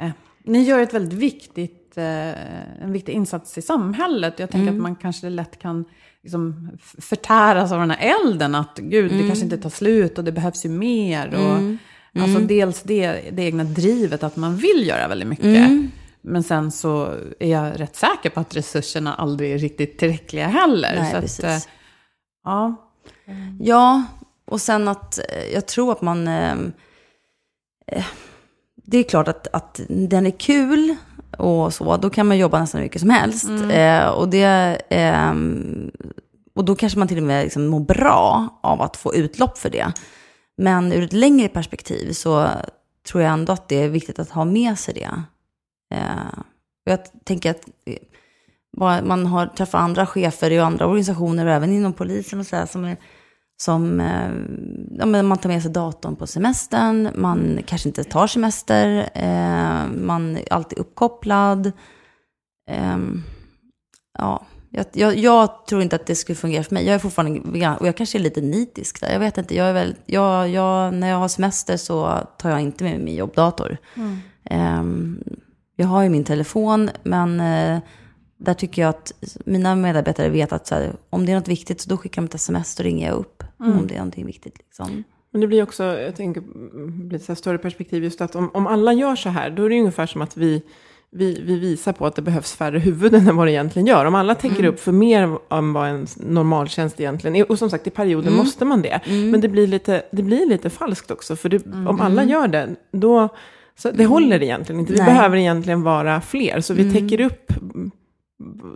Eh, ni gör ett väldigt viktigt, eh, en viktig insats i samhället. Jag tänker Mm. att man kanske lätt kan liksom, förtäras av den här elden. Att gud, det kanske inte tar slut och det behövs ju mer. Och, Mm. Alltså dels det, det egna drivet, att man vill göra väldigt mycket. Mm. Men sen så är jag rätt säker på att resurserna aldrig är riktigt tillräckliga heller. Nej, så precis. Att, eh, ja, Ja, och sen att eh, jag tror att man... Eh, eh, det är klart att, att den är kul och så, då kan man jobba nästan hur mycket som helst. Eh, och, det, ehm, och då kanske man till och med liksom mår bra av att få utlopp för det. Men ur ett längre perspektiv så tror jag ändå att det är viktigt att ha med sig det. Eh, jag tänker att eh, man har träffat andra chefer i andra organisationer och även inom polisen och sådär som är som eh, ja, man tar med sig datorn på semestern, man kanske inte tar semester, eh, man är alltid uppkopplad. Ehm, ja, jag, jag, jag tror inte att det skulle fungera för mig. Jag är fortfarande, och jag kanske är lite nitisk där, jag vet inte. Jag är väl, jag, jag, när jag har semester så tar jag inte med mig min jobbdator. Ehm, jag har ju min telefon, men eh, där tycker jag att mina medarbetare vet att här, om det är något viktigt så då skickar de ett sms, då ringer jag upp. Om det är någonting viktigt. Liksom. Men det blir också, jag tänker, mm, blir ett så större perspektiv just att om, om alla gör så här, då är det ungefär som att vi, vi, vi visar på att det behövs färre huvuden än vad det egentligen gör. Om alla täcker upp för mer än vad en normaltjänst egentligen är, och som sagt i perioder måste man det, men det blir lite, det blir lite falskt också, för det, om alla gör det, då, så det håller egentligen inte. Vi Nej. behöver egentligen vara fler, så vi täcker upp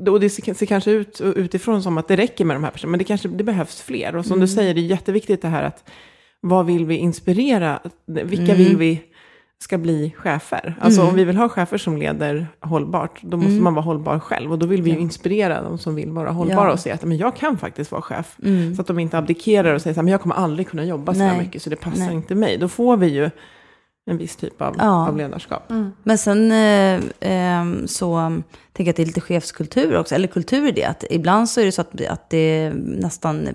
och det ser kanske ut utifrån som att det räcker med de här personerna, men det kanske det behövs fler. Och som du säger, det är jätteviktigt det här att vad vill vi inspirera? Vilka vill vi ska bli chefer? Alltså om vi vill ha chefer som leder hållbart, då måste man vara hållbar själv. Och då vill vi ju inspirera de som vill vara hållbara Ja. och säga att men jag kan faktiskt vara chef. Så att de inte abdikerar och säger så här, men jag kommer aldrig kunna jobba så här Nej. mycket, så det passar Nej. inte mig. Då får vi ju en viss typ av, Ja. av ledarskap. Men sen eh, ehm, så tänker jag att det är lite chefskultur också, eller kultur i det. Att ibland så är det så att, att det nästan,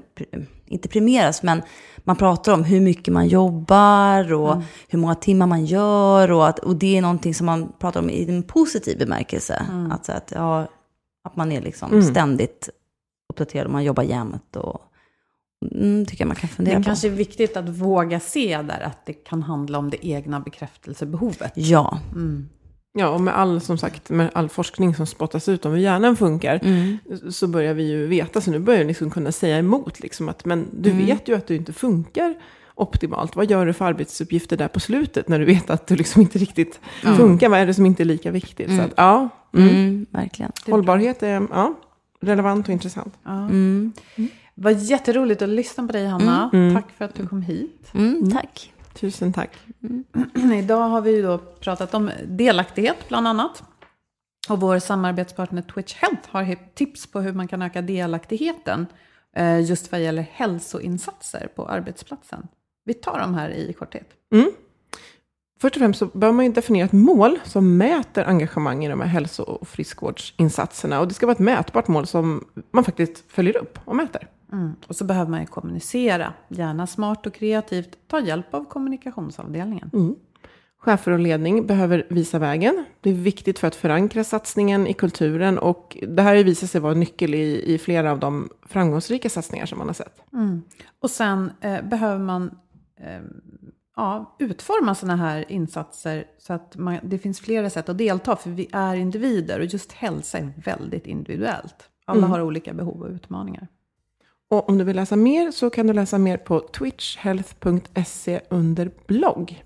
inte premieras, men man pratar om hur mycket man jobbar och hur många timmar man gör. Och, att, och det är någonting som man pratar om i en positiv bemärkelse. Att, så att, ja, att man är liksom ständigt uppdaterad och man jobbar jämt. Och, mm, tycker jag man kan fundera Det på. kanske är viktigt att våga se där att det kan handla om det egna bekräftelsebehovet. Ja. Ja, och med all, som sagt, med all forskning som spottas ut om hur hjärnan funkar, Mm. så börjar vi ju veta, så nu börjar vi liksom kunna säga emot, liksom att, men du vet ju att du inte funkar optimalt? Vad gör du för arbetsuppgifter där på slutet när du vet att du liksom inte riktigt funkar? Vad är det som inte är lika viktigt? Så att, ja, mm. Mm, verkligen. hållbarhet är ja, relevant och intressant. Mm. Det var jätteroligt att lyssna på dig, Hanna. Tack för att du kom hit. Mm, tack. Tusen tack. Idag har vi ju då pratat om delaktighet, bland annat. Och vår samarbetspartner Twitch Health har tips på hur man kan öka delaktigheten eh, just vad gäller hälsoinsatser på arbetsplatsen. Vi tar dem här i korthet. Först och främst så bör man ju definiera ett mål som mäter engagemang i de här hälso och friskvårdsinsatserna. Och det ska vara ett mätbart mål som man faktiskt följer upp och mäter. Mm. Och så behöver man ju kommunicera, gärna smart och kreativt. Ta hjälp av kommunikationsavdelningen. Chefer och ledning behöver visa vägen. Det är viktigt för att förankra satsningen i kulturen. Och det här har visat sig vara en nyckel i, i flera av de framgångsrika satsningar som man har sett. Och sen eh, behöver man eh, ja, utforma sådana här insatser så att man, det finns flera sätt att delta. För vi är individer och just hälsa är väldigt individuellt. Alla har olika behov och utmaningar. Och om du vill läsa mer så kan du läsa mer på twitchhealth.se under blogg.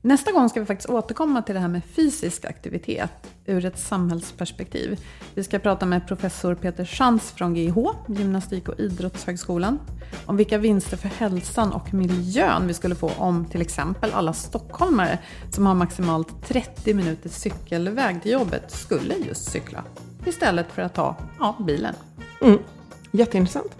Nästa gång ska vi faktiskt återkomma till det här med fysisk aktivitet ur ett samhällsperspektiv. Vi ska prata med professor Peter Schantz från GIH, Gymnastik och idrottshögskolan, om vilka vinster för hälsan och miljön vi skulle få om till exempel alla stockholmare som har maximalt 30 minuters cykelväg till jobbet skulle just cykla istället för att ta ja, bilen. Mm. Jätteintressant.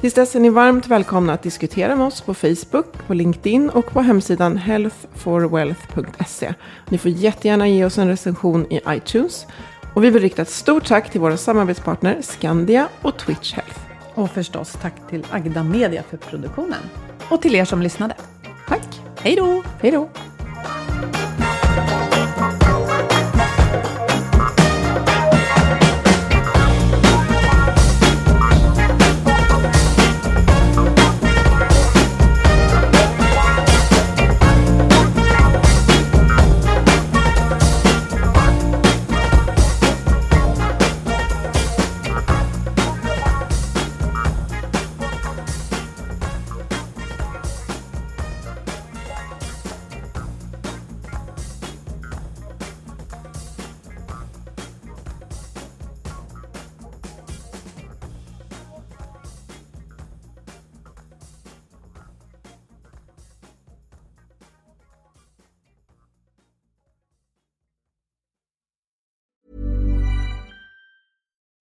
Tills dess är ni varmt välkomna att diskutera med oss på Facebook, på LinkedIn och på hemsidan healthforwealth.se. Ni får jättegärna ge oss en recension i iTunes. Och vi vill rikta ett stort tack till våra samarbetspartner Skandia och Twitch Health. Och förstås tack till Agda Media för produktionen. Och till er som lyssnade. Tack! Hej då! Hej då!